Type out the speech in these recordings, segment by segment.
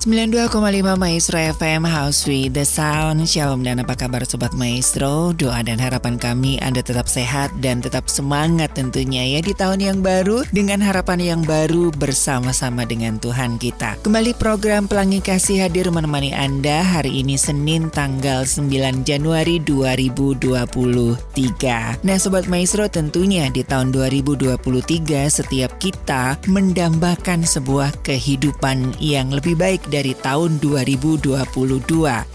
92,5 Maestro FM House with the Sound. Shalom dan apa kabar Sobat Maestro? Doa dan harapan kami Anda tetap sehat dan tetap semangat tentunya ya Di tahun yang baru dengan harapan yang baru bersama-sama dengan Tuhan kita. Kembali program Pelangi Kasih hadir menemani Anda hari ini Senin tanggal 9 Januari 2023 Nah Sobat Maestro tentunya di tahun 2023 setiap kita mendambakan sebuah kehidupan yang lebih baik dari tahun 2022.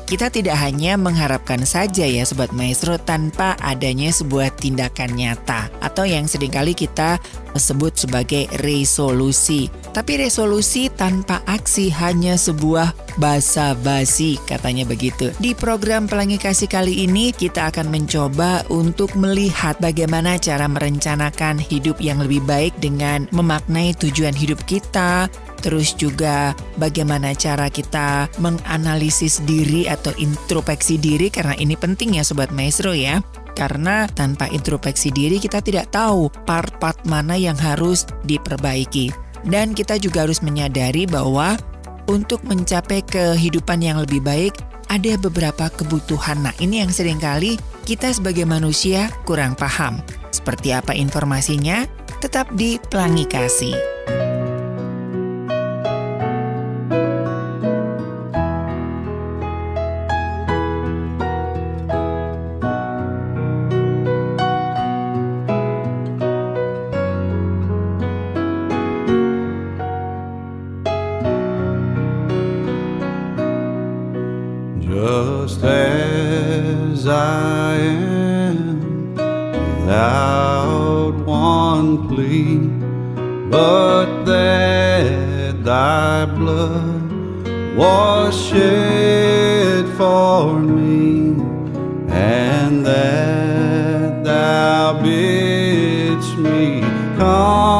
Kita tidak hanya mengharapkan saja ya Sobat Maestro tanpa adanya sebuah tindakan nyata atau yang sering kali kita sebut sebagai resolusi. Tapi resolusi tanpa aksi hanya sebuah basa-basi katanya begitu. Di program Pelangi Kasih kali ini kita akan mencoba untuk melihat bagaimana cara merencanakan hidup yang lebih baik dengan memaknai tujuan hidup kita, terus juga bagaimana cara kita menganalisis diri atau introspeksi diri karena ini penting ya sobat maestro ya. Karena tanpa introspeksi diri kita tidak tahu part-part mana yang harus diperbaiki. Dan kita juga harus menyadari bahwa untuk mencapai kehidupan yang lebih baik ada beberapa kebutuhan. Nah, ini yang sering kali kita sebagai manusia kurang paham. Seperti apa informasinya? Tetap di Pelangi Kasih. did for me, and that thou bidst me come.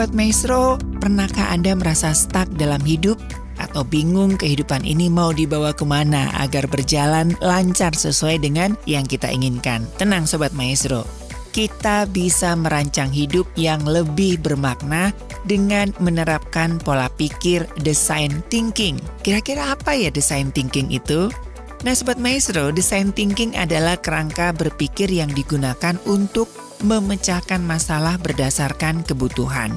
Sobat Maestro, pernahkah Anda merasa stuck dalam hidup? Atau bingung kehidupan ini mau dibawa ke mana agar berjalan lancar sesuai dengan yang kita inginkan? Tenang Sobat Maestro, kita bisa merancang hidup yang lebih bermakna dengan menerapkan pola pikir design thinking. Kira-kira apa ya design thinking itu? Nah Sobat Maestro, design thinking adalah kerangka berpikir yang digunakan untuk memecahkan masalah berdasarkan kebutuhan.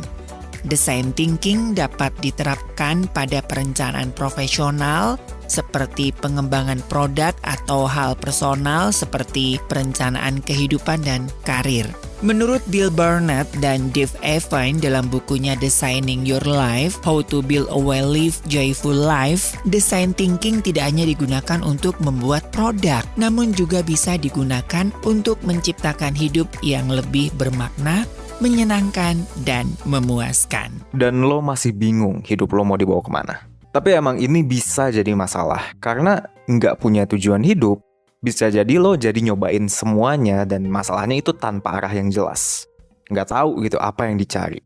Design thinking dapat diterapkan pada perencanaan profesional seperti pengembangan produk atau hal personal seperti perencanaan kehidupan dan karir. Menurut Bill Burnett dan Dave Evine dalam bukunya Designing Your Life, How to Build a Well-Lived Joyful Life, design thinking tidak hanya digunakan untuk membuat produk, namun juga bisa digunakan untuk menciptakan hidup yang lebih bermakna, menyenangkan, dan memuaskan. Dan lo masih bingung hidup lo mau dibawa ke mana. Tapi emang ini bisa jadi masalah, karena nggak punya tujuan hidup, bisa jadi lo jadi nyobain semuanya dan masalahnya itu tanpa arah yang jelas. Nggak tahu gitu apa yang dicari.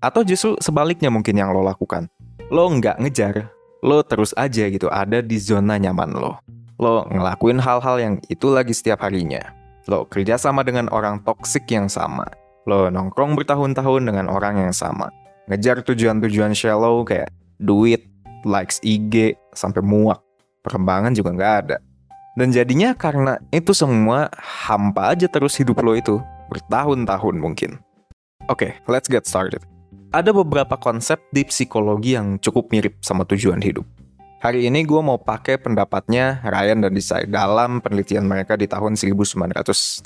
Atau justru sebaliknya mungkin yang lo lakukan. Lo nggak ngejar, lo terus aja gitu ada di zona nyaman lo. Lo ngelakuin hal-hal yang itu lagi setiap harinya. Lo kerja sama dengan orang toksik yang sama. Lo nongkrong bertahun-tahun dengan orang yang sama. Ngejar tujuan-tujuan shallow kayak duit, likes IG, sampai muak. Perkembangan juga nggak ada. Dan jadinya karena itu semua hampa aja terus hidup lo itu. Bertahun-tahun mungkin. Oke, okay, let's get started. Ada beberapa konsep di psikologi yang cukup mirip sama tujuan hidup. Hari ini gue mau pakai pendapatnya Ryan dan Desai dalam penelitian mereka di tahun 1985.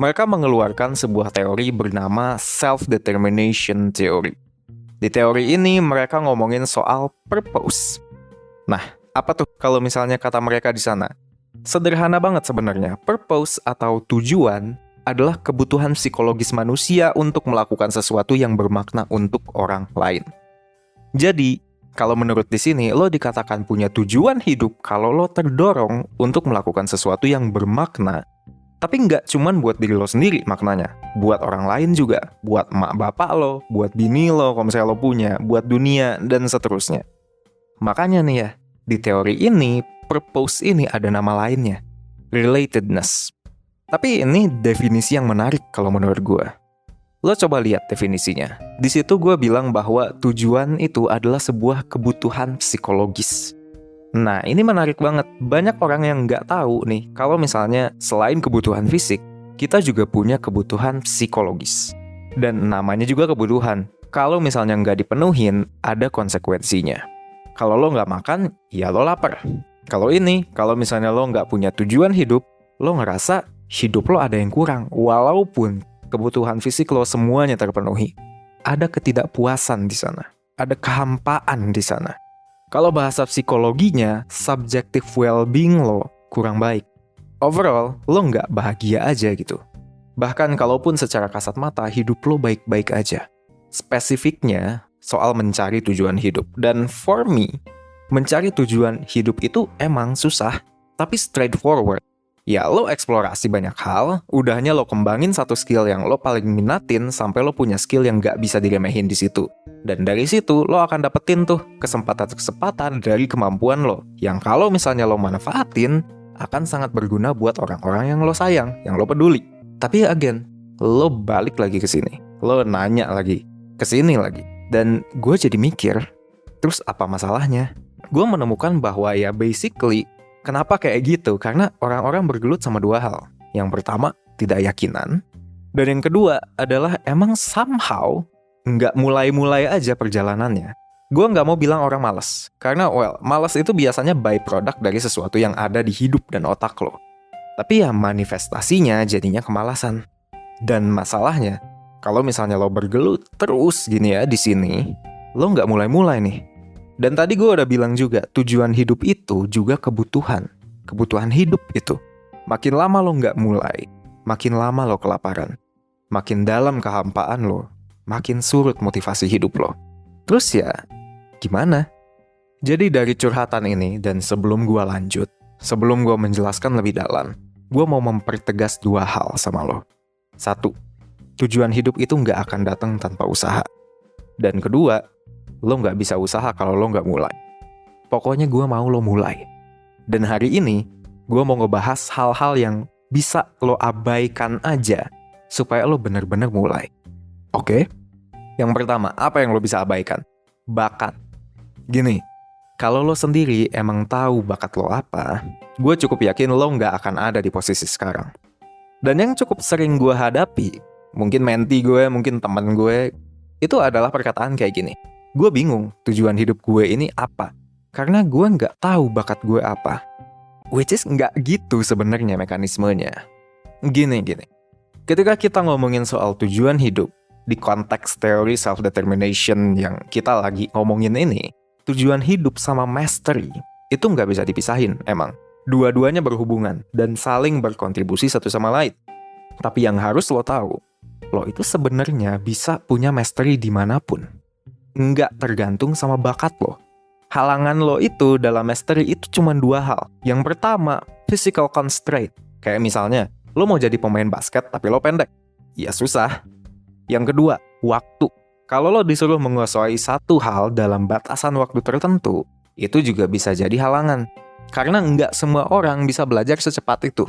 Mereka mengeluarkan sebuah teori bernama self-determination theory. Di teori ini mereka ngomongin soal purpose. Nah, apa tuh kalau misalnya kata mereka di sana? Sederhana banget sebenarnya. Purpose atau tujuan adalah kebutuhan psikologis manusia untuk melakukan sesuatu yang bermakna untuk orang lain. Jadi, kalau menurut di sini lo dikatakan punya tujuan hidup kalau lo terdorong untuk melakukan sesuatu yang bermakna. Tapi nggak cuman buat diri lo sendiri maknanya, buat orang lain juga, buat emak bapak lo, buat bini lo kalau misalnya lo punya, buat dunia, dan seterusnya. Makanya nih ya, di teori ini, purpose ini ada nama lainnya, relatedness. Tapi ini definisi yang menarik kalau menurut gue. Lo coba lihat definisinya. Di situ gue bilang bahwa tujuan itu adalah sebuah kebutuhan psikologis. Nah, ini menarik banget. Banyak orang yang nggak tahu nih, kalau misalnya selain kebutuhan fisik, kita juga punya kebutuhan psikologis. Dan namanya juga kebutuhan. Kalau misalnya nggak dipenuhin, ada konsekuensinya. Kalau lo nggak makan, ya lo lapar. Kalau ini, kalau misalnya lo nggak punya tujuan hidup, lo ngerasa hidup lo ada yang kurang. Walaupun kebutuhan fisik lo semuanya terpenuhi. Ada ketidakpuasan di sana. Ada kehampaan di sana. Kalau bahasa psikologinya, subjective well-being lo kurang baik. Overall, lo nggak bahagia aja gitu. Bahkan kalaupun secara kasat mata hidup lo baik-baik aja. Spesifiknya, soal mencari tujuan hidup. Dan for me, mencari tujuan hidup itu emang susah, tapi straightforward. Ya lo eksplorasi banyak hal, udahnya lo kembangin satu skill yang lo paling minatin sampai lo punya skill yang gak bisa diremehin di situ. Dan dari situ lo akan dapetin tuh kesempatan-kesempatan dari kemampuan lo, yang kalau misalnya lo manfaatin, akan sangat berguna buat orang-orang yang lo sayang, yang lo peduli. Tapi again, lo balik lagi ke sini, lo nanya lagi, ke sini lagi. Dan gue jadi mikir, terus apa masalahnya? Gue menemukan bahwa ya basically, kenapa kayak gitu? Karena orang-orang bergelut sama dua hal. Yang pertama, tidak yakinan. Dan yang kedua adalah emang somehow nggak mulai-mulai aja perjalanannya. Gue nggak mau bilang orang males. Karena well, males itu biasanya byproduct dari sesuatu yang ada di hidup dan otak lo. Tapi ya manifestasinya jadinya kemalasan. Dan masalahnya, kalau misalnya lo bergelut terus gini ya di sini, lo nggak mulai-mulai nih. Dan tadi gue udah bilang juga, tujuan hidup itu juga kebutuhan. Kebutuhan hidup itu. Makin lama lo nggak mulai, makin lama lo kelaparan. Makin dalam kehampaan lo, makin surut motivasi hidup lo. Terus ya, gimana? Jadi dari curhatan ini dan sebelum gue lanjut, sebelum gue menjelaskan lebih dalam, gue mau mempertegas dua hal sama lo. Satu, tujuan hidup itu nggak akan datang tanpa usaha. Dan kedua, lo nggak bisa usaha kalau lo nggak mulai. Pokoknya gue mau lo mulai. Dan hari ini, gue mau ngebahas hal-hal yang bisa lo abaikan aja supaya lo bener-bener mulai. Oke? Yang pertama, apa yang lo bisa abaikan? Bakat. Gini, kalau lo sendiri emang tahu bakat lo apa, gue cukup yakin lo nggak akan ada di posisi sekarang. Dan yang cukup sering gue hadapi, mungkin menti gue, mungkin teman gue, itu adalah perkataan kayak gini. Gue bingung tujuan hidup gue ini apa, karena gue nggak tahu bakat gue apa. Which is nggak gitu sebenarnya mekanismenya. Gini gini. Ketika kita ngomongin soal tujuan hidup di konteks teori self determination yang kita lagi ngomongin ini, tujuan hidup sama mastery itu nggak bisa dipisahin emang. Dua-duanya berhubungan dan saling berkontribusi satu sama lain. Tapi yang harus lo tahu, lo itu sebenarnya bisa punya mastery di mana pun. Nggak tergantung sama bakat lo halangan lo itu dalam mastery itu cuma dua hal. Yang pertama, physical constraint. Kayak misalnya, lo mau jadi pemain basket tapi lo pendek. Ya susah. Yang kedua, waktu. Kalau lo disuruh menguasai satu hal dalam batasan waktu tertentu, itu juga bisa jadi halangan. Karena nggak semua orang bisa belajar secepat itu.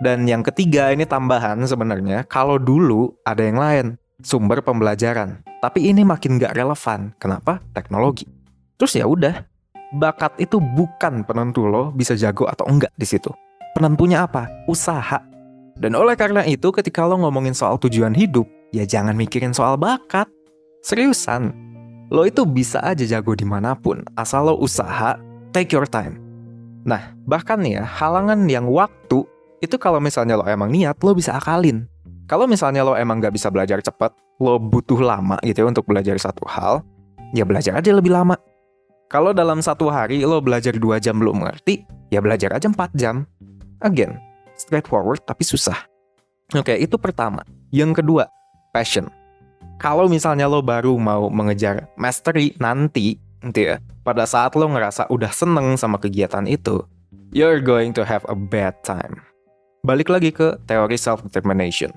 Dan yang ketiga ini tambahan sebenarnya, kalau dulu ada yang lain, sumber pembelajaran. Tapi ini makin nggak relevan. Kenapa? Teknologi. Terus ya udah, bakat itu bukan penentu lo bisa jago atau enggak di situ. Penentunya apa? Usaha. Dan oleh karena itu ketika lo ngomongin soal tujuan hidup, ya jangan mikirin soal bakat. Seriusan, lo itu bisa aja jago di mana pun, asal lo usaha, take your time. Nah, bahkan ya, halangan yang waktu, itu kalau misalnya lo emang niat, lo bisa akalin. Kalau misalnya lo emang gak bisa belajar cepat, lo butuh lama gitu ya untuk belajar satu hal, ya belajar aja lebih lama. Kalau dalam satu hari lo belajar dua jam belum ngerti, ya belajar aja 4 jam. Again, straightforward tapi susah. Oke, itu pertama. Yang kedua, passion. Kalau misalnya lo baru mau mengejar mastery nanti, nanti ya, pada saat lo ngerasa udah seneng sama kegiatan itu, you're going to have a bad time. Balik lagi ke teori self-determination.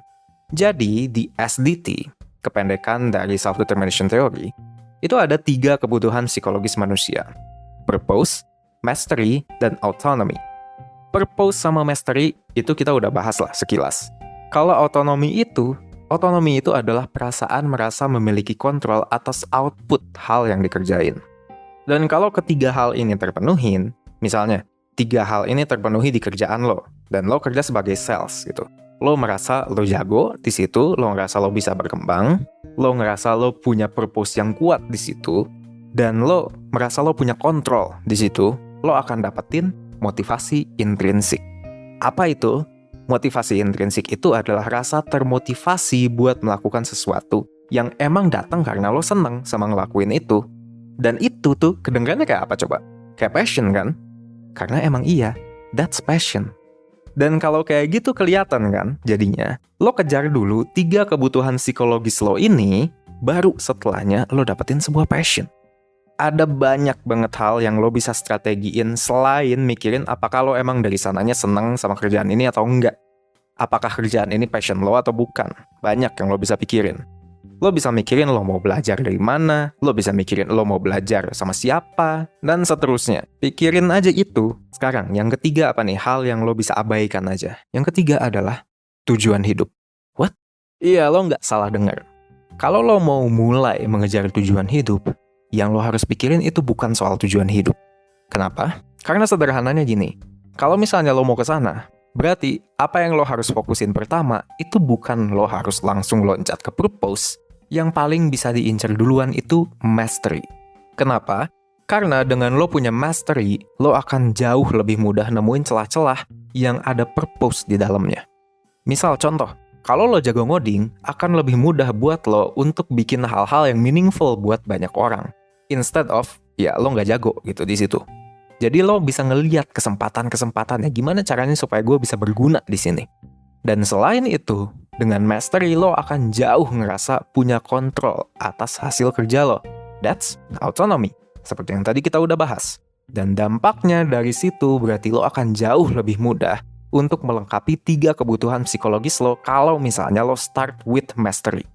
Jadi, di SDT, kependekan dari self-determination theory, itu ada tiga kebutuhan psikologis manusia. Purpose, mastery, dan autonomy. Purpose sama mastery itu kita udah bahas lah sekilas. Kalau autonomy itu, autonomy itu adalah perasaan merasa memiliki kontrol atas output hal yang dikerjain. Dan kalau ketiga hal ini terpenuhin, misalnya, tiga hal ini terpenuhi di kerjaan lo, dan lo kerja sebagai sales gitu lo merasa lo jago di situ, lo ngerasa lo bisa berkembang, lo ngerasa lo punya purpose yang kuat di situ, dan lo merasa lo punya kontrol di situ, lo akan dapetin motivasi intrinsik. Apa itu? Motivasi intrinsik itu adalah rasa termotivasi buat melakukan sesuatu yang emang datang karena lo seneng sama ngelakuin itu. Dan itu tuh kedengarannya kayak apa coba? Kayak passion kan? Karena emang iya, that's passion. Dan kalau kayak gitu kelihatan kan jadinya, lo kejar dulu tiga kebutuhan psikologis lo ini, baru setelahnya lo dapetin sebuah passion. Ada banyak banget hal yang lo bisa strategiin selain mikirin apakah lo emang dari sananya seneng sama kerjaan ini atau enggak. Apakah kerjaan ini passion lo atau bukan? Banyak yang lo bisa pikirin. Lo bisa mikirin lo mau belajar dari mana, lo bisa mikirin lo mau belajar sama siapa, dan seterusnya. Pikirin aja itu. Sekarang, yang ketiga apa nih? Hal yang lo bisa abaikan aja. Yang ketiga adalah tujuan hidup. What? Iya, lo nggak salah dengar. Kalau lo mau mulai mengejar tujuan hidup, yang lo harus pikirin itu bukan soal tujuan hidup. Kenapa? Karena sederhananya gini, kalau misalnya lo mau ke sana, berarti apa yang lo harus fokusin pertama itu bukan lo harus langsung loncat ke purpose, yang paling bisa diincar duluan itu mastery. Kenapa? Karena dengan lo punya mastery, lo akan jauh lebih mudah nemuin celah-celah yang ada purpose di dalamnya. Misal contoh, kalau lo jago ngoding, akan lebih mudah buat lo untuk bikin hal-hal yang meaningful buat banyak orang. Instead of, ya lo nggak jago gitu di situ. Jadi lo bisa ngeliat kesempatan-kesempatannya gimana caranya supaya gue bisa berguna di sini. Dan selain itu, dengan mastery lo akan jauh ngerasa punya kontrol atas hasil kerja lo. That's autonomy, seperti yang tadi kita udah bahas. Dan dampaknya dari situ berarti lo akan jauh lebih mudah untuk melengkapi tiga kebutuhan psikologis lo kalau misalnya lo start with mastery.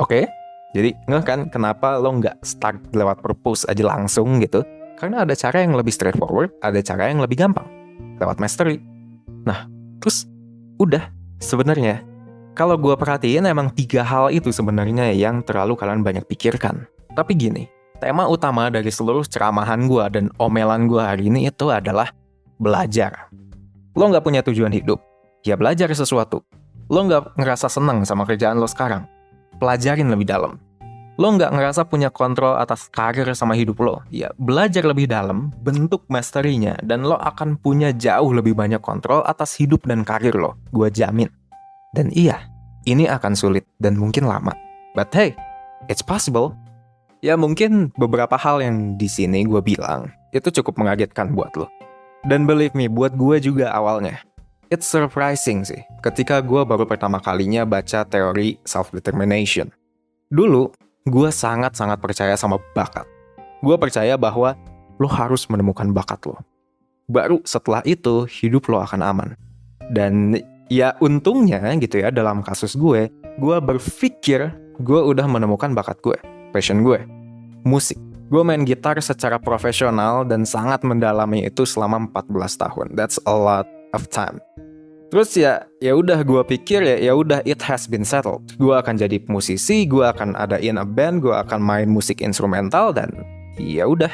Oke? Jadi nggak kan kenapa lo nggak start lewat purpose aja langsung gitu? Karena ada cara yang lebih straightforward, ada cara yang lebih gampang. Lewat mastery. Nah, terus udah sebenarnya kalau gue perhatiin emang tiga hal itu sebenarnya yang terlalu kalian banyak pikirkan. Tapi gini, tema utama dari seluruh ceramahan gue dan omelan gue hari ini itu adalah belajar. Lo nggak punya tujuan hidup, ya belajar sesuatu. Lo nggak ngerasa senang sama kerjaan lo sekarang, pelajarin lebih dalam. Lo nggak ngerasa punya kontrol atas karir sama hidup lo, ya belajar lebih dalam, bentuk mastery-nya, dan lo akan punya jauh lebih banyak kontrol atas hidup dan karir lo, gue jamin. Dan iya, ini akan sulit dan mungkin lama. But hey, it's possible. Ya mungkin beberapa hal yang di sini gue bilang itu cukup mengagetkan buat lo. Dan believe me, buat gue juga awalnya. It's surprising sih, ketika gue baru pertama kalinya baca teori self-determination. Dulu, gue sangat-sangat percaya sama bakat. Gue percaya bahwa lo harus menemukan bakat lo. Baru setelah itu, hidup lo akan aman. Dan ya untungnya gitu ya dalam kasus gue, gue berpikir gue udah menemukan bakat gue passion gue, musik. Gue main gitar secara profesional dan sangat mendalami itu selama 14 tahun. That's a lot of time. Terus ya, ya udah gue pikir ya, ya udah it has been settled. Gue akan jadi musisi, gue akan ada in a band, gue akan main musik instrumental dan ya udah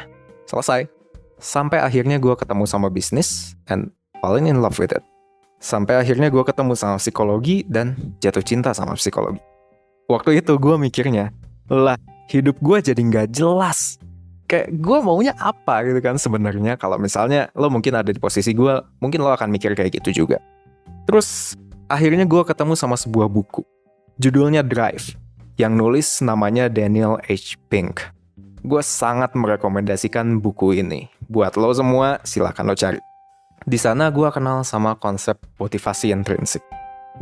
selesai. Sampai akhirnya gue ketemu sama bisnis and falling in love with it. Sampai akhirnya gue ketemu sama psikologi dan jatuh cinta sama psikologi. Waktu itu gue mikirnya, lah hidup gue jadi nggak jelas kayak gue maunya apa gitu kan sebenarnya kalau misalnya lo mungkin ada di posisi gue mungkin lo akan mikir kayak gitu juga terus akhirnya gue ketemu sama sebuah buku. Judulnya Drive yang nulis namanya Daniel H. Pink. Gue sangat merekomendasikan buku ini. Buat lo semua silahkan lo cari. Di sana gue kenal sama konsep motivasi intrinsik.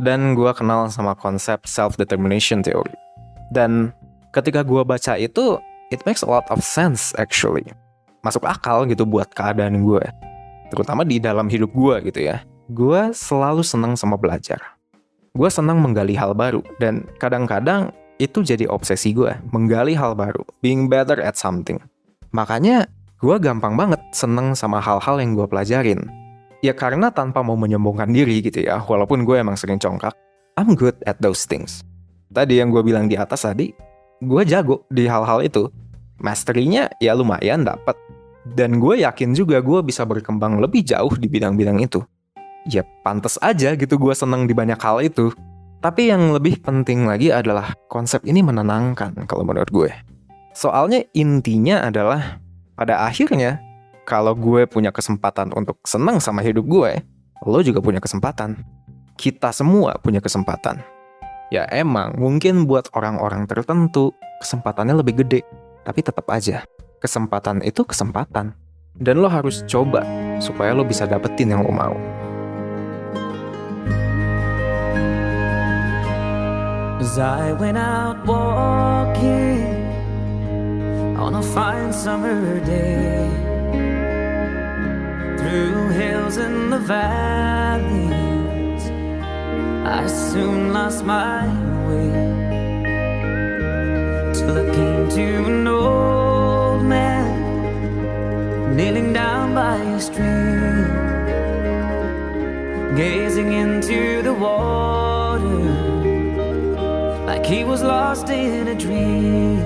Dan gue kenal sama konsep self determination theory. Dan ketika gue baca itu it makes a lot of sense actually. Masuk akal gitu buat keadaan gue terutama di dalam hidup gue gitu ya gue selalu senang sama belajar gue senang menggali hal baru dan kadang-kadang itu jadi obsesi gue menggali hal baru being better at something makanya gue gampang banget seneng sama hal-hal yang gue pelajarin ya karena tanpa mau menyombongkan diri gitu ya walaupun gue emang sering congkak I'm good at those things tadi yang gue bilang di atas tadi gue jago di hal-hal itu. Mastery-nya ya lumayan dapat. Dan gue yakin juga gue bisa berkembang lebih jauh di bidang-bidang itu. Ya pantas aja gitu gue seneng di banyak hal itu. Tapi yang lebih penting lagi adalah konsep ini menenangkan kalau menurut gue. Soalnya intinya adalah pada akhirnya kalau gue punya kesempatan untuk senang sama hidup gue, lo juga punya kesempatan. Kita semua punya kesempatan. Ya emang mungkin buat orang-orang tertentu kesempatannya lebih gede, tapi tetap aja kesempatan itu kesempatan. Dan lo harus coba supaya lo bisa dapetin yang lo mau. As I went out walking on a fine summer day Through hills and the valley I soon lost my way till I came to an old man kneeling down by a stream, gazing into the water like he was lost in a dream.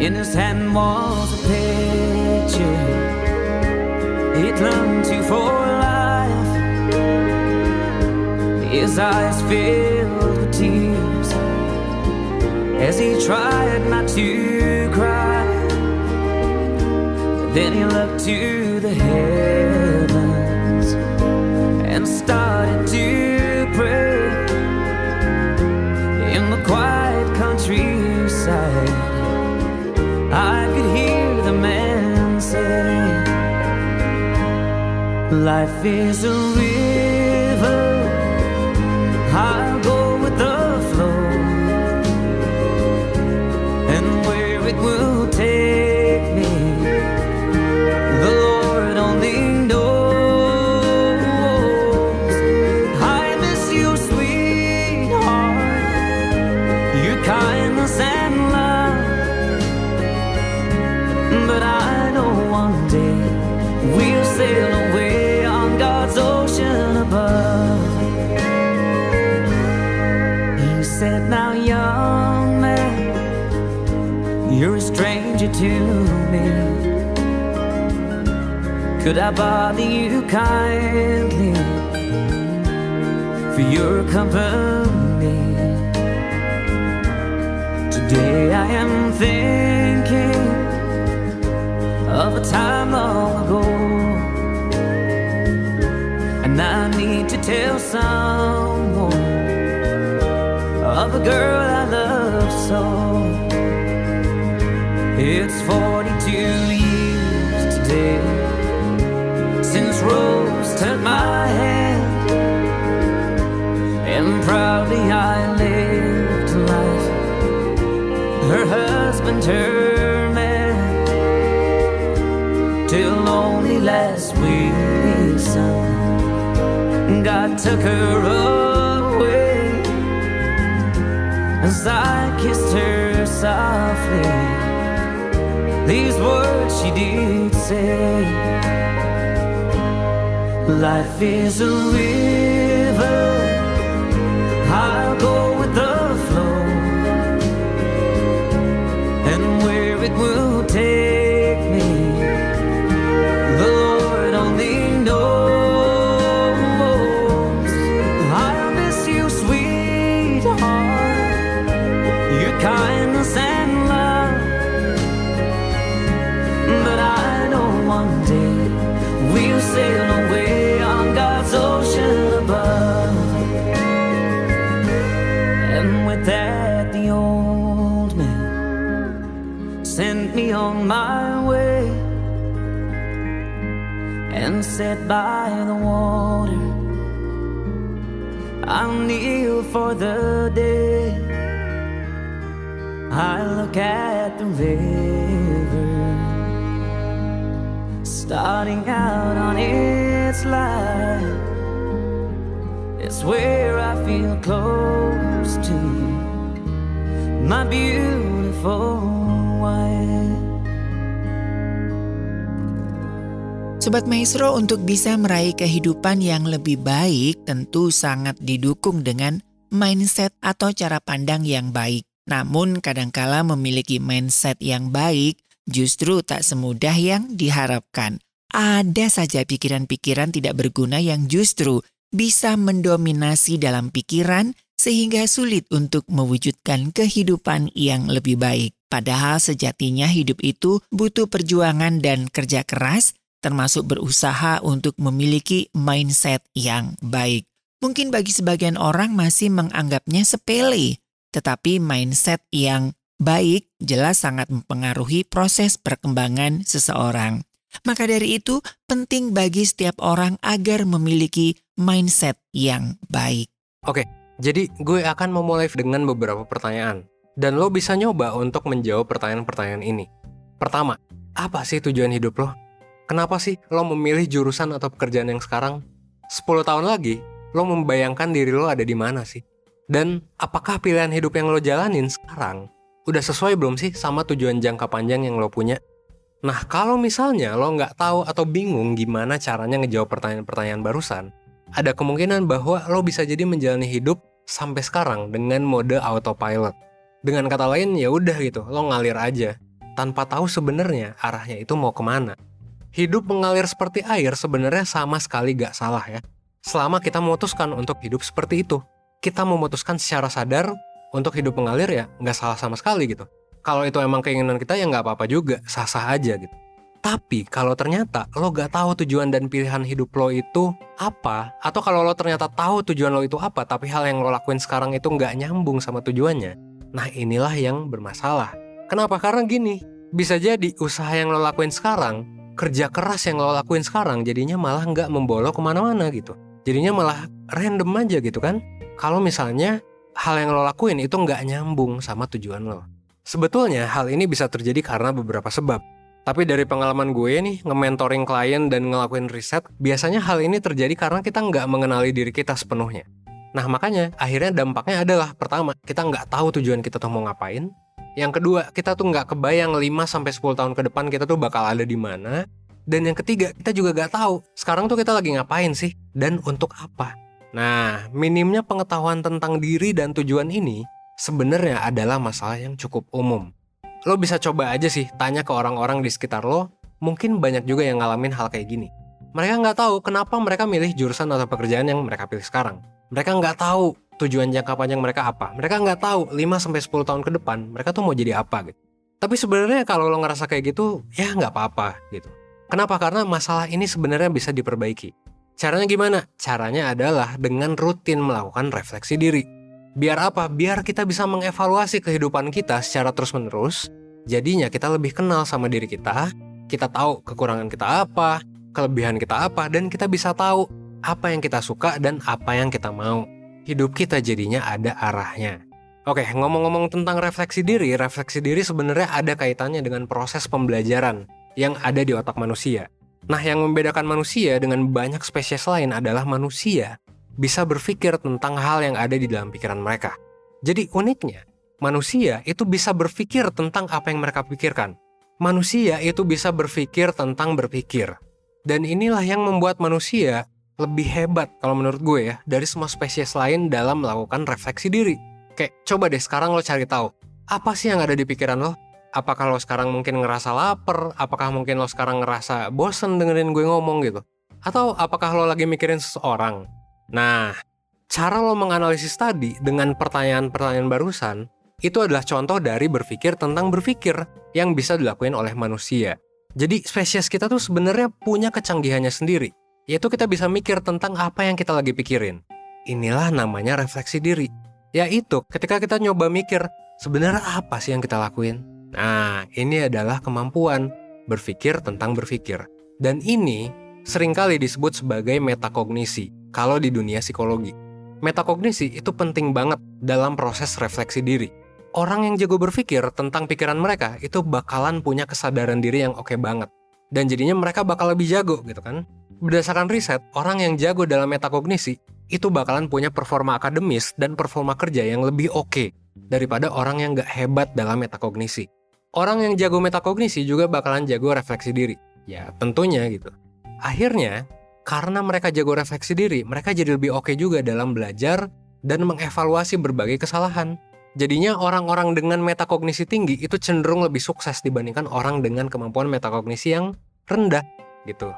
In his hand was a picture he clung to for life. his eyes filled with tears as he tried not to cry. Then he looked to the heavens and started to pray in the quiet countryside. I could hear the man say, Life is a river to me. Could I bother you kindly for your company? Today I am thinking of a time long ago, and I need to tell someone of a girl Took my hand, and proudly I lived life. Her husband, her man, till only last week, son, God took her away as I kissed her softly. These words she did say Life is a river sent me on my way and sat by the water. I'll kneel for the day. I look at the river starting out on its life. It's where I feel close to my beautiful. Sobat Maestro untuk bisa meraih kehidupan yang lebih baik tentu sangat didukung dengan mindset atau cara pandang yang baik. Namun kadangkala memiliki mindset yang baik justru tak semudah yang diharapkan. Ada saja pikiran-pikiran tidak berguna yang justru bisa mendominasi dalam pikiran sehingga sulit untuk mewujudkan kehidupan yang lebih baik. Padahal sejatinya hidup itu butuh perjuangan dan kerja keras termasuk berusaha untuk memiliki mindset yang baik. Mungkin bagi sebagian orang masih menganggapnya sepele, tetapi mindset yang baik jelas sangat mempengaruhi proses perkembangan seseorang. Maka dari itu, penting bagi setiap orang agar memiliki mindset yang baik. Oke, jadi gue akan memulai dengan beberapa pertanyaan. Dan lo bisa nyoba untuk menjawab pertanyaan-pertanyaan ini. Pertama, apa sih tujuan hidup lo? Kenapa sih lo memilih jurusan atau pekerjaan yang sekarang? 10 tahun lagi, lo membayangkan diri lo ada di mana sih? Dan apakah pilihan hidup yang lo jalanin sekarang udah sesuai belum sih sama tujuan jangka panjang yang lo punya? Nah, kalau misalnya lo nggak tahu atau bingung gimana caranya ngejawab pertanyaan-pertanyaan barusan, ada kemungkinan bahwa lo bisa jadi menjalani hidup sampai sekarang dengan mode autopilot. Dengan kata lain, ya udah gitu, lo ngalir aja, tanpa tahu sebenarnya arahnya itu mau ke mana. Hidup mengalir seperti air sebenarnya sama sekali gak salah ya. Selama kita memutuskan untuk hidup seperti itu. Kita memutuskan secara sadar untuk hidup mengalir ya nggak salah sama sekali gitu. Kalau itu emang keinginan kita ya nggak apa-apa juga, sah-sah aja gitu. Tapi kalau ternyata lo gak tahu tujuan dan pilihan hidup lo itu apa, atau kalau lo ternyata tahu tujuan lo itu apa, tapi hal yang lo lakuin sekarang itu nggak nyambung sama tujuannya, nah inilah yang bermasalah. Kenapa? Karena gini, bisa jadi usaha yang lo lakuin sekarang kerja keras yang lo lakuin sekarang jadinya malah nggak membawa lo ke mana-mana gitu. Jadinya malah random aja gitu kan. Kalau misalnya hal yang lo lakuin itu nggak nyambung sama tujuan lo. Sebetulnya hal ini bisa terjadi karena beberapa sebab. Tapi dari pengalaman gue nih, nge-mentoring klien dan ngelakuin riset, biasanya hal ini terjadi karena kita nggak mengenali diri kita sepenuhnya. Nah makanya akhirnya dampaknya adalah pertama kita nggak tahu tujuan kita tuh mau ngapain. Yang kedua kita tuh nggak kebayang 5 sampai 10 tahun ke depan kita tuh bakal ada di mana. Dan yang ketiga kita juga nggak tahu sekarang tuh kita lagi ngapain sih dan untuk apa. Nah minimnya pengetahuan tentang diri dan tujuan ini sebenarnya adalah masalah yang cukup umum. Lo bisa coba aja sih tanya ke orang-orang di sekitar lo. Mungkin banyak juga yang ngalamin hal kayak gini. Mereka nggak tahu kenapa mereka milih jurusan atau pekerjaan yang mereka pilih sekarang. Mereka nggak tahu tujuan jangka panjang mereka apa. Mereka nggak tahu 5-10 tahun ke depan mereka tuh mau jadi apa gitu. Tapi sebenarnya kalau lo ngerasa kayak gitu, ya nggak apa-apa gitu. Kenapa? Karena masalah ini sebenarnya bisa diperbaiki. Caranya gimana? Caranya adalah dengan rutin melakukan refleksi diri. Biar apa? Biar kita bisa mengevaluasi kehidupan kita secara terus-menerus. Jadinya kita lebih kenal sama diri kita, kita tahu kekurangan kita apa, kelebihan kita apa, dan kita bisa tahu apa yang kita suka dan apa yang kita mau. Hidup kita jadinya ada arahnya. Oke, ngomong-ngomong tentang refleksi diri, refleksi diri sebenarnya ada kaitannya dengan proses pembelajaran yang ada di otak manusia. Nah, yang membedakan manusia dengan banyak spesies lain adalah manusia bisa berpikir tentang hal yang ada di dalam pikiran mereka. Jadi uniknya, manusia itu bisa berpikir tentang apa yang mereka pikirkan manusia itu bisa berpikir tentang berpikir. Dan inilah yang membuat manusia lebih hebat kalau menurut gue ya dari semua spesies lain dalam melakukan refleksi diri. Kayak coba deh sekarang lo cari tahu apa sih yang ada di pikiran lo? Apakah lo sekarang mungkin ngerasa lapar? Apakah mungkin lo sekarang ngerasa bosen dengerin gue ngomong gitu? Atau apakah lo lagi mikirin seseorang? Nah, cara lo menganalisis tadi dengan pertanyaan-pertanyaan barusan itu adalah contoh dari berpikir tentang berpikir yang bisa dilakukan oleh manusia. Jadi spesies kita tuh sebenarnya punya kecanggihannya sendiri, yaitu kita bisa mikir tentang apa yang kita lagi pikirin. Inilah namanya refleksi diri. Yaitu ketika kita nyoba mikir, sebenarnya apa sih yang kita lakuin? Nah, ini adalah kemampuan berpikir tentang berpikir. Dan ini sering kali disebut sebagai metakognisi kalau di dunia psikologi. Metakognisi itu penting banget dalam proses refleksi diri orang yang jago berpikir tentang pikiran mereka itu bakalan punya kesadaran diri yang oke okay banget. Dan jadinya mereka bakal lebih jago gitu kan. Berdasarkan riset, orang yang jago dalam metakognisi itu bakalan punya performa akademis dan performa kerja yang lebih oke okay daripada orang yang gak hebat dalam metakognisi. Orang yang jago metakognisi juga bakalan jago refleksi diri. Ya tentunya gitu. Akhirnya, karena mereka jago refleksi diri, mereka jadi lebih oke okay juga dalam belajar dan mengevaluasi berbagai kesalahan. Jadinya orang-orang dengan metakognisi tinggi itu cenderung lebih sukses dibandingkan orang dengan kemampuan metakognisi yang rendah gitu.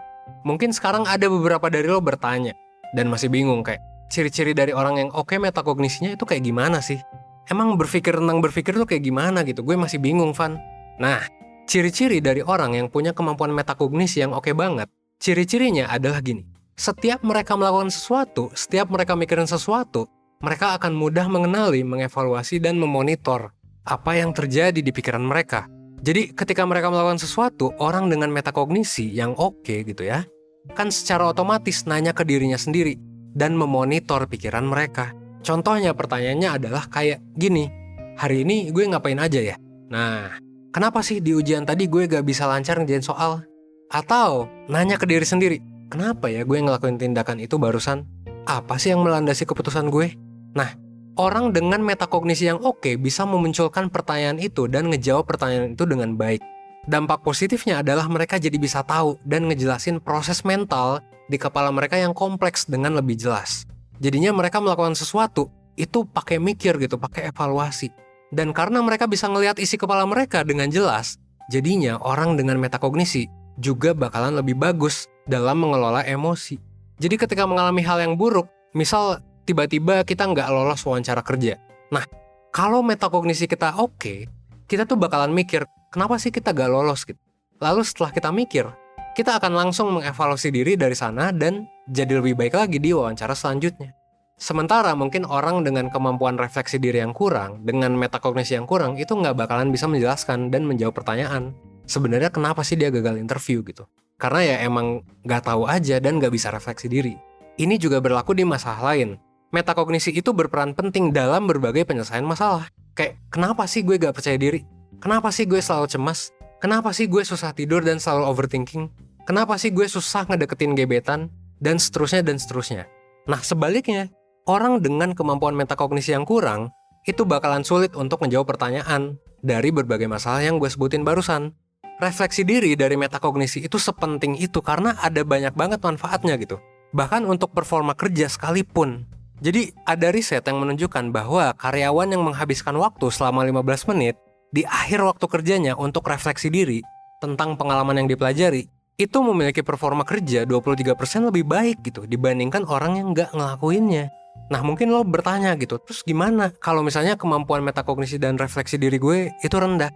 Mungkin sekarang ada beberapa dari lo bertanya dan masih bingung kayak ciri-ciri dari orang yang oke metakognisinya itu kayak gimana sih? Emang berpikir tentang berpikir tuh kayak gimana gitu? Gue masih bingung, Van. Nah, ciri-ciri dari orang yang punya kemampuan metakognisi yang oke banget, ciri-cirinya adalah gini. Setiap mereka melakukan sesuatu, setiap mereka mikirin sesuatu, mereka akan mudah mengenali, mengevaluasi, dan memonitor apa yang terjadi di pikiran mereka. Jadi ketika mereka melakukan sesuatu, orang dengan metakognisi yang oke okay, gitu ya, kan secara otomatis nanya ke dirinya sendiri dan memonitor pikiran mereka. Contohnya pertanyaannya adalah kayak gini, hari ini gue ngapain aja ya? Nah, kenapa sih di ujian tadi gue gak bisa lancar ngerjain soal? Atau nanya ke diri sendiri, kenapa ya gue ngelakuin tindakan itu barusan? Apa sih yang melandasi keputusan gue? Nah, orang dengan metakognisi yang oke bisa memunculkan pertanyaan itu dan ngejawab pertanyaan itu dengan baik. Dampak positifnya adalah mereka jadi bisa tahu dan ngejelasin proses mental di kepala mereka yang kompleks dengan lebih jelas. Jadinya mereka melakukan sesuatu itu pakai mikir gitu, pakai evaluasi. Dan karena mereka bisa ngelihat isi kepala mereka dengan jelas, jadinya orang dengan metakognisi juga bakalan lebih bagus dalam mengelola emosi. Jadi ketika mengalami hal yang buruk, misal tiba-tiba kita nggak lolos wawancara kerja. Nah, kalau metakognisi kita oke, okay, kita tuh bakalan mikir, kenapa sih kita nggak lolos gitu. Lalu setelah kita mikir, kita akan langsung mengevaluasi diri dari sana dan jadi lebih baik lagi di wawancara selanjutnya. Sementara mungkin orang dengan kemampuan refleksi diri yang kurang, dengan metakognisi yang kurang, itu nggak bakalan bisa menjelaskan dan menjawab pertanyaan. Sebenarnya kenapa sih dia gagal interview gitu? Karena ya emang nggak tahu aja dan nggak bisa refleksi diri. Ini juga berlaku di masalah lain metakognisi itu berperan penting dalam berbagai penyelesaian masalah. Kayak, kenapa sih gue gak percaya diri? Kenapa sih gue selalu cemas? Kenapa sih gue susah tidur dan selalu overthinking? Kenapa sih gue susah ngedeketin gebetan? Dan seterusnya dan seterusnya. Nah sebaliknya, orang dengan kemampuan metakognisi yang kurang itu bakalan sulit untuk menjawab pertanyaan dari berbagai masalah yang gue sebutin barusan. Refleksi diri dari metakognisi itu sepenting itu karena ada banyak banget manfaatnya gitu. Bahkan untuk performa kerja sekalipun. Jadi ada riset yang menunjukkan bahwa karyawan yang menghabiskan waktu selama 15 menit di akhir waktu kerjanya untuk refleksi diri tentang pengalaman yang dipelajari itu memiliki performa kerja 23% lebih baik gitu dibandingkan orang yang nggak ngelakuinnya. Nah mungkin lo bertanya gitu, terus gimana kalau misalnya kemampuan metakognisi dan refleksi diri gue itu rendah?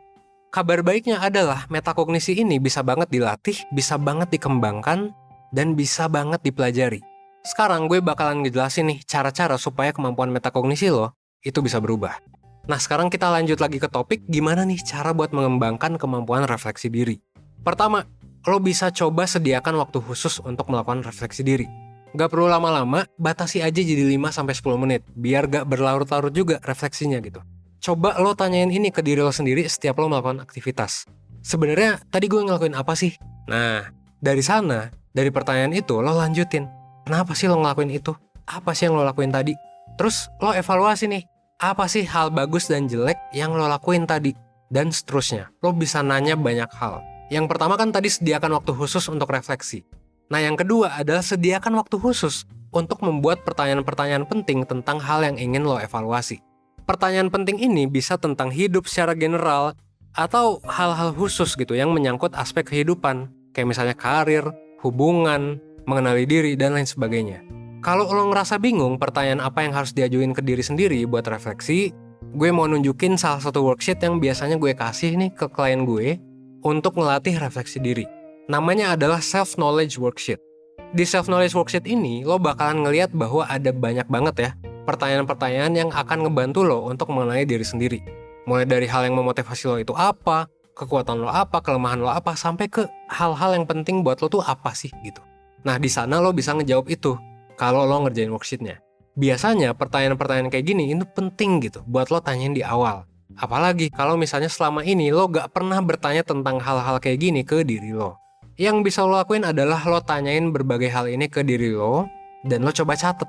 Kabar baiknya adalah metakognisi ini bisa banget dilatih, bisa banget dikembangkan, dan bisa banget dipelajari. Sekarang gue bakalan ngejelasin nih cara-cara supaya kemampuan metakognisi lo itu bisa berubah. Nah sekarang kita lanjut lagi ke topik gimana nih cara buat mengembangkan kemampuan refleksi diri. Pertama, lo bisa coba sediakan waktu khusus untuk melakukan refleksi diri. Gak perlu lama-lama, batasi aja jadi 5-10 menit, biar gak berlarut-larut juga refleksinya gitu. Coba lo tanyain ini ke diri lo sendiri setiap lo melakukan aktivitas. Sebenarnya tadi gue ngelakuin apa sih? Nah, dari sana, dari pertanyaan itu lo lanjutin. Kenapa sih lo ngelakuin itu? Apa sih yang lo lakuin tadi? Terus lo evaluasi nih, apa sih hal bagus dan jelek yang lo lakuin tadi? Dan seterusnya, lo bisa nanya banyak hal. Yang pertama kan tadi sediakan waktu khusus untuk refleksi. Nah, yang kedua adalah sediakan waktu khusus untuk membuat pertanyaan-pertanyaan penting tentang hal yang ingin lo evaluasi. Pertanyaan penting ini bisa tentang hidup secara general atau hal-hal khusus gitu yang menyangkut aspek kehidupan, kayak misalnya karir, hubungan, mengenali diri, dan lain sebagainya. Kalau lo ngerasa bingung pertanyaan apa yang harus diajuin ke diri sendiri buat refleksi, gue mau nunjukin salah satu worksheet yang biasanya gue kasih nih ke klien gue untuk ngelatih refleksi diri. Namanya adalah Self Knowledge Worksheet. Di Self Knowledge Worksheet ini, lo bakalan ngeliat bahwa ada banyak banget ya pertanyaan-pertanyaan yang akan ngebantu lo untuk mengenai diri sendiri. Mulai dari hal yang memotivasi lo itu apa, kekuatan lo apa, kelemahan lo apa, sampai ke hal-hal yang penting buat lo tuh apa sih gitu. Nah di sana lo bisa ngejawab itu kalau lo ngerjain worksheetnya. Biasanya pertanyaan-pertanyaan kayak gini itu penting gitu buat lo tanyain di awal. Apalagi kalau misalnya selama ini lo gak pernah bertanya tentang hal-hal kayak gini ke diri lo. Yang bisa lo lakuin adalah lo tanyain berbagai hal ini ke diri lo dan lo coba catet.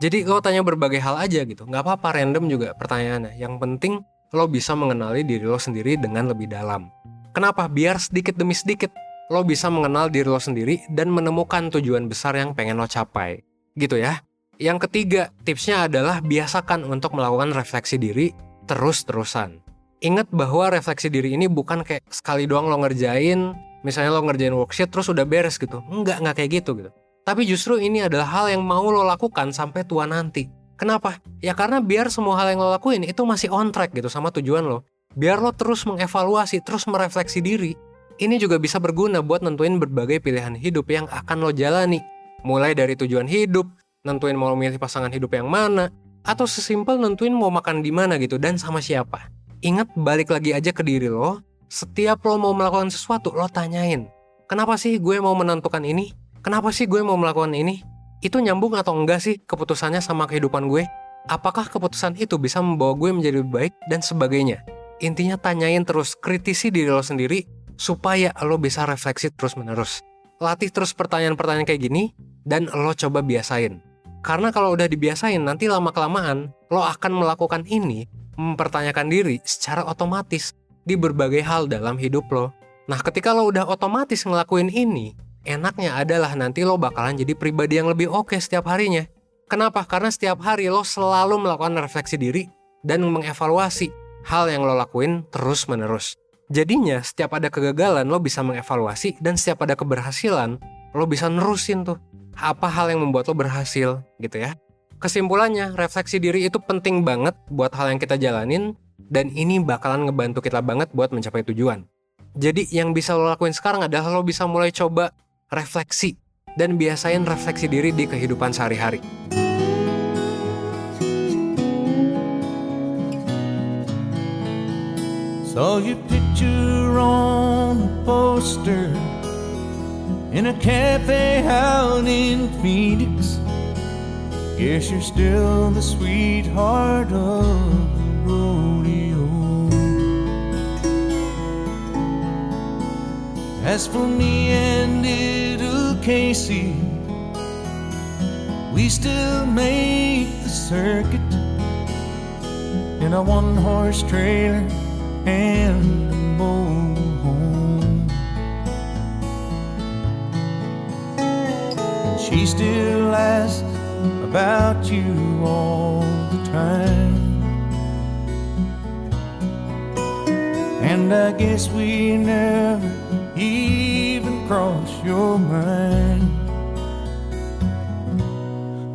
Jadi lo tanya berbagai hal aja gitu, nggak apa-apa random juga pertanyaannya. Yang penting lo bisa mengenali diri lo sendiri dengan lebih dalam. Kenapa? Biar sedikit demi sedikit lo bisa mengenal diri lo sendiri dan menemukan tujuan besar yang pengen lo capai. Gitu ya. Yang ketiga, tipsnya adalah biasakan untuk melakukan refleksi diri terus-terusan. Ingat bahwa refleksi diri ini bukan kayak sekali doang lo ngerjain, misalnya lo ngerjain worksheet terus udah beres gitu. Enggak, enggak kayak gitu gitu. Tapi justru ini adalah hal yang mau lo lakukan sampai tua nanti. Kenapa? Ya karena biar semua hal yang lo lakuin itu masih on track gitu sama tujuan lo. Biar lo terus mengevaluasi, terus merefleksi diri. Ini juga bisa berguna buat nentuin berbagai pilihan hidup yang akan lo jalani. Mulai dari tujuan hidup, nentuin mau milih pasangan hidup yang mana, atau sesimpel nentuin mau makan di mana gitu dan sama siapa. Ingat balik lagi aja ke diri lo, setiap lo mau melakukan sesuatu, lo tanyain. Kenapa sih gue mau menentukan ini? Kenapa sih gue mau melakukan ini? Itu nyambung atau enggak sih keputusannya sama kehidupan gue? Apakah keputusan itu bisa membawa gue menjadi lebih baik dan sebagainya? Intinya tanyain terus, kritisi diri lo sendiri supaya lo bisa refleksi terus-menerus. Latih terus pertanyaan-pertanyaan kayak gini dan lo coba biasain. Karena kalau udah dibiasain nanti lama-kelamaan lo akan melakukan ini mempertanyakan diri secara otomatis di berbagai hal dalam hidup lo. Nah, ketika lo udah otomatis ngelakuin ini, enaknya adalah nanti lo bakalan jadi pribadi yang lebih oke setiap harinya. Kenapa? Karena setiap hari lo selalu melakukan refleksi diri dan mengevaluasi hal yang lo lakuin terus-menerus. Jadinya, setiap ada kegagalan lo bisa mengevaluasi dan setiap ada keberhasilan lo bisa nerusin tuh apa hal yang membuat lo berhasil gitu ya. Kesimpulannya, refleksi diri itu penting banget buat hal yang kita jalanin dan ini bakalan ngebantu kita banget buat mencapai tujuan. Jadi yang bisa lo lakuin sekarang adalah lo bisa mulai coba refleksi dan biasain refleksi diri di kehidupan sehari-hari. Saw your picture on a poster in a cafe out in Phoenix. Guess you're still the sweetheart of the rodeo. As for me and little Casey, we still make the circuit in a one horse trailer and she still asks about you all the time. And I guess we never even cross your mind.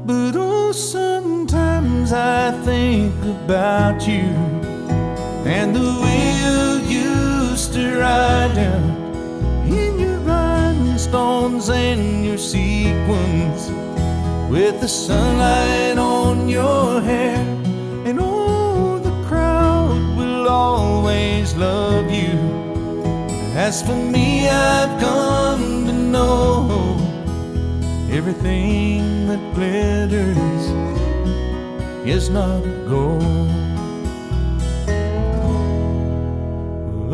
But oh, sometimes I think about you and the used to ride down in your rhinestones and your sequins with the sunlight on your hair. And oh, the crowd will always love you. As for me, I've come to know everything that glitters is not gold.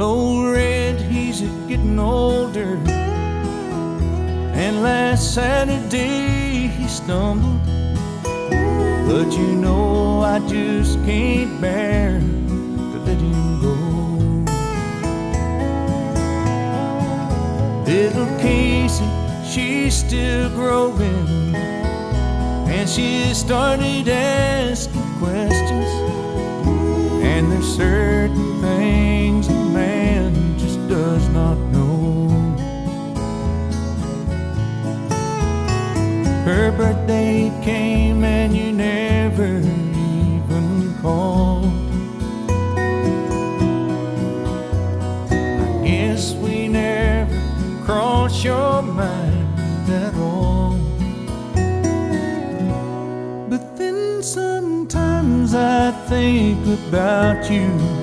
Old Red, he's a getting older. And last Saturday he stumbled. But you know, I just can't bear to let him go. Little Casey, she's still growing. And she started asking questions. And there's certain things does not know. Her birthday came and you never even called. I guess we never crossed your mind at all. But then sometimes I think about you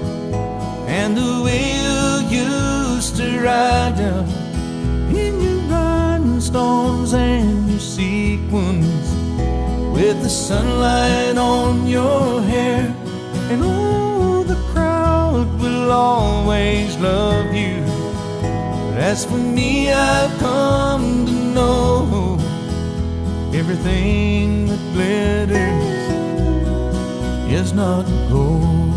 the sunlight on your hair. And oh, the crowd will always love you. But as for me, I've come to know everything that glitters is not gold.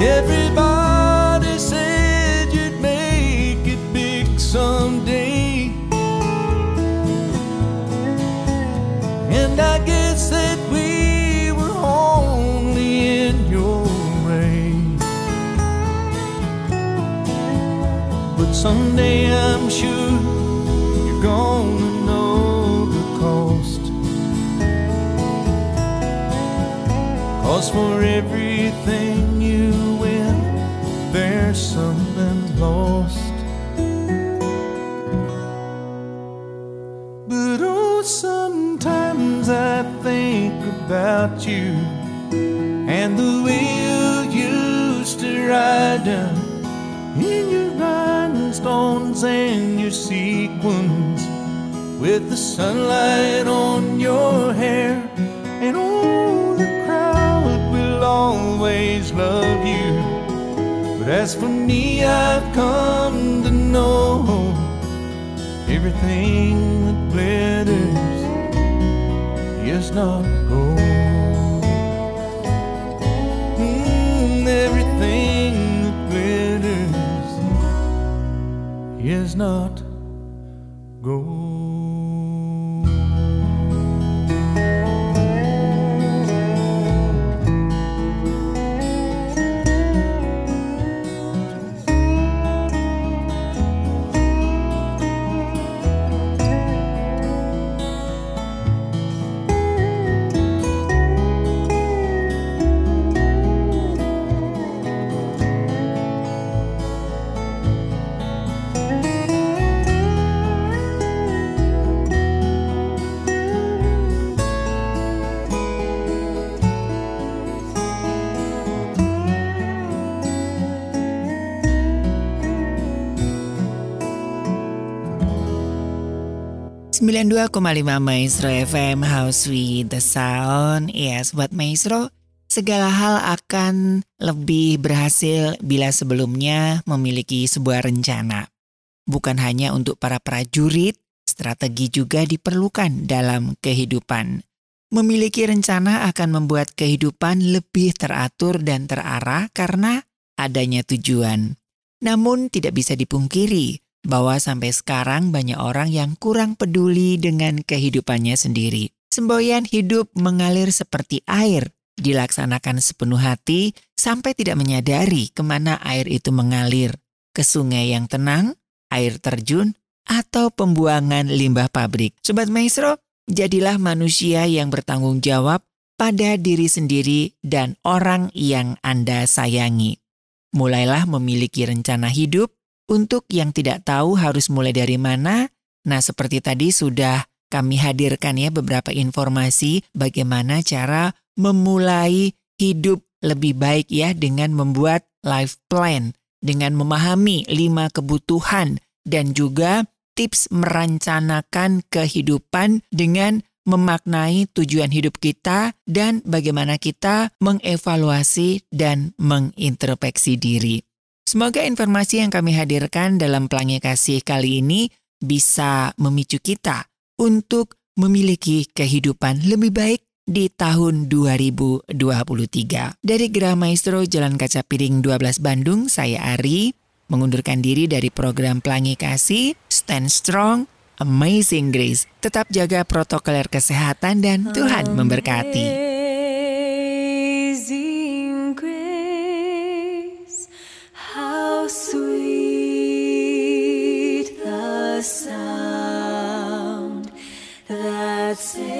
Everybody And I guess that we were only in your way. But someday I'm sure you're gonna know the cost. Cause for everything you win, there's something lost. But sometimes I think about you and the way you used to ride down in your rhinestones and your sequins with the sunlight on your hair. And oh, the crowd will always love you. But as for me, I've come to know everything that glitters not gold. Mm, everything that glitters is not 92,5 Maestro FM House with the Sound. Ya, Sobat Maestro, segala hal akan lebih berhasil bila sebelumnya memiliki sebuah rencana. Bukan hanya untuk para prajurit, strategi juga diperlukan dalam kehidupan. Memiliki rencana akan membuat kehidupan lebih teratur dan terarah karena adanya tujuan. Namun tidak bisa dipungkiri bahwa sampai sekarang banyak orang yang kurang peduli dengan kehidupannya sendiri. Semboyan hidup mengalir seperti air, dilaksanakan sepenuh hati sampai tidak menyadari ke mana air itu mengalir. Ke sungai yang tenang, air terjun, atau pembuangan limbah pabrik. Sobat Maestro, jadilah manusia yang bertanggung jawab pada diri sendiri dan orang yang Anda sayangi. Mulailah memiliki rencana hidup untuk yang tidak tahu harus mulai dari mana. Nah, seperti tadi sudah kami hadirkan ya beberapa informasi bagaimana cara memulai hidup lebih baik ya dengan membuat life plan, dengan memahami lima kebutuhan dan juga tips merencanakan kehidupan dengan memaknai tujuan hidup kita dan bagaimana kita mengevaluasi dan mengintrospeksi diri. Semoga informasi yang kami hadirkan dalam Pelangi Kasih kali ini bisa memicu kita untuk memiliki kehidupan lebih baik di tahun 2023. Dari Gerah Maestro Jalan Kaca Piring 12 Bandung, saya Ari mengundurkan diri dari program Pelangi Kasih, Stand Strong, Amazing Grace. Tetap jaga protokol kesehatan dan Tuhan memberkati. blessing.